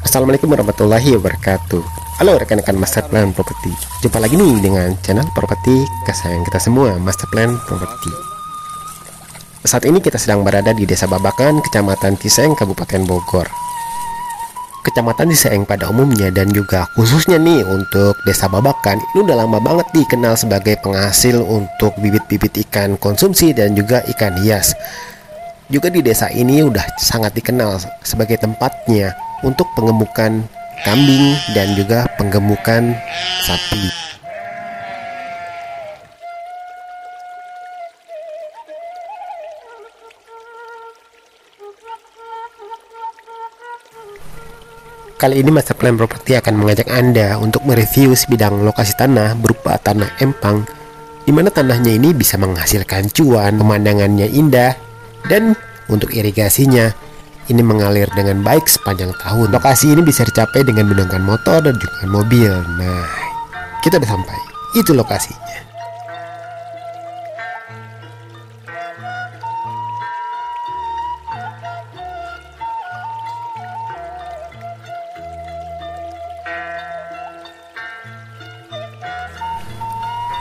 Assalamualaikum warahmatullahi wabarakatuh. Halo rekan-rekan Master Plan Property. Jumpa lagi nih dengan channel properti kesayangan kita semua Master Plan Property. Saat ini kita sedang berada di Desa Babakan, Kecamatan Ciseng, Kabupaten Bogor Kecamatan Ciseng pada umumnya dan juga khususnya nih untuk Desa Babakan Ini udah lama banget dikenal sebagai penghasil untuk bibit-bibit ikan konsumsi dan juga ikan hias juga di desa ini udah sangat dikenal sebagai tempatnya untuk pengemukan kambing dan juga penggemukan sapi. Kali ini Master Plan Property akan mengajak Anda untuk mereview sebidang lokasi tanah berupa tanah empang di mana tanahnya ini bisa menghasilkan cuan, pemandangannya indah, dan untuk irigasinya ini mengalir dengan baik sepanjang tahun. Lokasi ini bisa dicapai dengan menggunakan motor dan juga mobil. Nah, kita udah sampai. Itu lokasinya.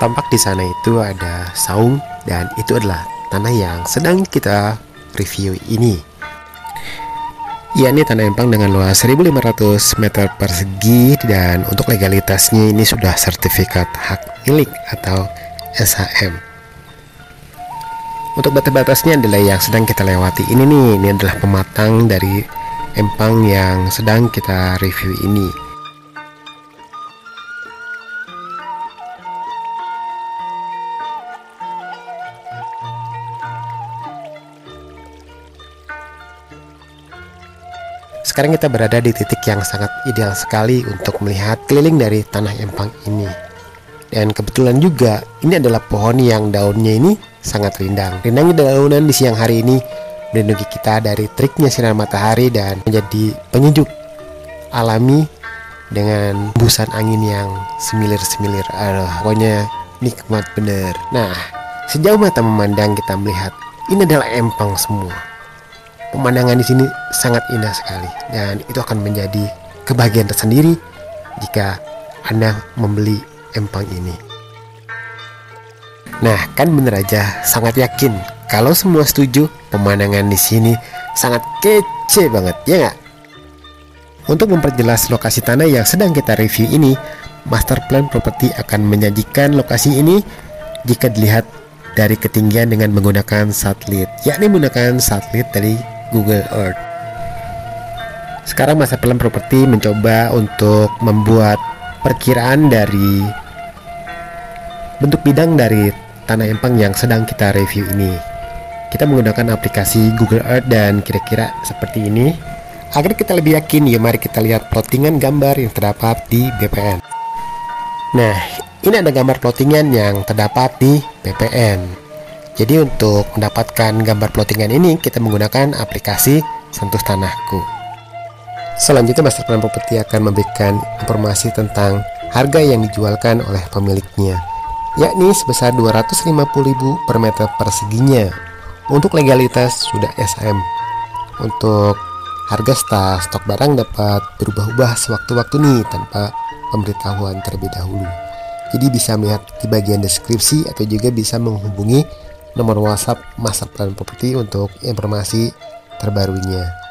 Tampak di sana itu ada saung dan itu adalah tanah yang sedang kita review ini. Yakni tanah empang dengan luas 1500 meter persegi dan untuk legalitasnya ini sudah sertifikat hak milik atau SHM untuk batas-batasnya adalah yang sedang kita lewati ini nih. Ini adalah pematang dari empang yang sedang kita review ini Sekarang kita berada di titik yang sangat ideal sekali untuk melihat keliling dari tanah empang ini. Dan kebetulan juga ini adalah pohon yang daunnya ini sangat rindang. Rindangnya daunan di siang hari ini melindungi kita dari triknya sinar matahari dan menjadi penyejuk alami dengan busan angin yang semilir-semilir. Aduh, pokoknya nikmat bener. Nah, sejauh mata memandang kita melihat ini adalah empang semua Pemandangan di sini sangat indah sekali dan itu akan menjadi kebahagiaan tersendiri jika Anda membeli empang ini. Nah, kan bener aja, sangat yakin kalau semua setuju pemandangan di sini sangat kece banget, ya nggak? Untuk memperjelas lokasi tanah yang sedang kita review ini, Master Plan Property akan menyajikan lokasi ini jika dilihat dari ketinggian dengan menggunakan satelit, yakni menggunakan satelit dari Google Earth. Sekarang masa pelan properti mencoba untuk membuat perkiraan dari bentuk bidang dari tanah empang yang sedang kita review ini. Kita menggunakan aplikasi Google Earth dan kira-kira seperti ini. Agar kita lebih yakin, yuk mari kita lihat plottingan gambar yang terdapat di BPN. Nah, ini ada gambar plottingan yang terdapat di BPN. Jadi untuk mendapatkan gambar plottingan ini kita menggunakan aplikasi Sentuh Tanahku. Selanjutnya Master Plan Property akan memberikan informasi tentang harga yang dijualkan oleh pemiliknya, yakni sebesar 250.000 per meter perseginya. Untuk legalitas sudah SM. Untuk harga stok barang dapat berubah-ubah sewaktu-waktu nih tanpa pemberitahuan terlebih dahulu. Jadi bisa melihat di bagian deskripsi atau juga bisa menghubungi nomor WhatsApp Master Plan Property untuk informasi terbarunya.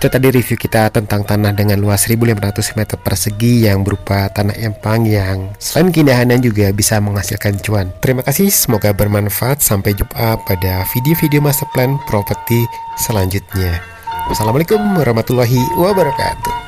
Itu tadi review kita tentang tanah dengan luas 1500 meter persegi yang berupa tanah empang yang selain keindahannya juga bisa menghasilkan cuan. Terima kasih, semoga bermanfaat. Sampai jumpa pada video-video master plan properti selanjutnya. Wassalamualaikum warahmatullahi wabarakatuh.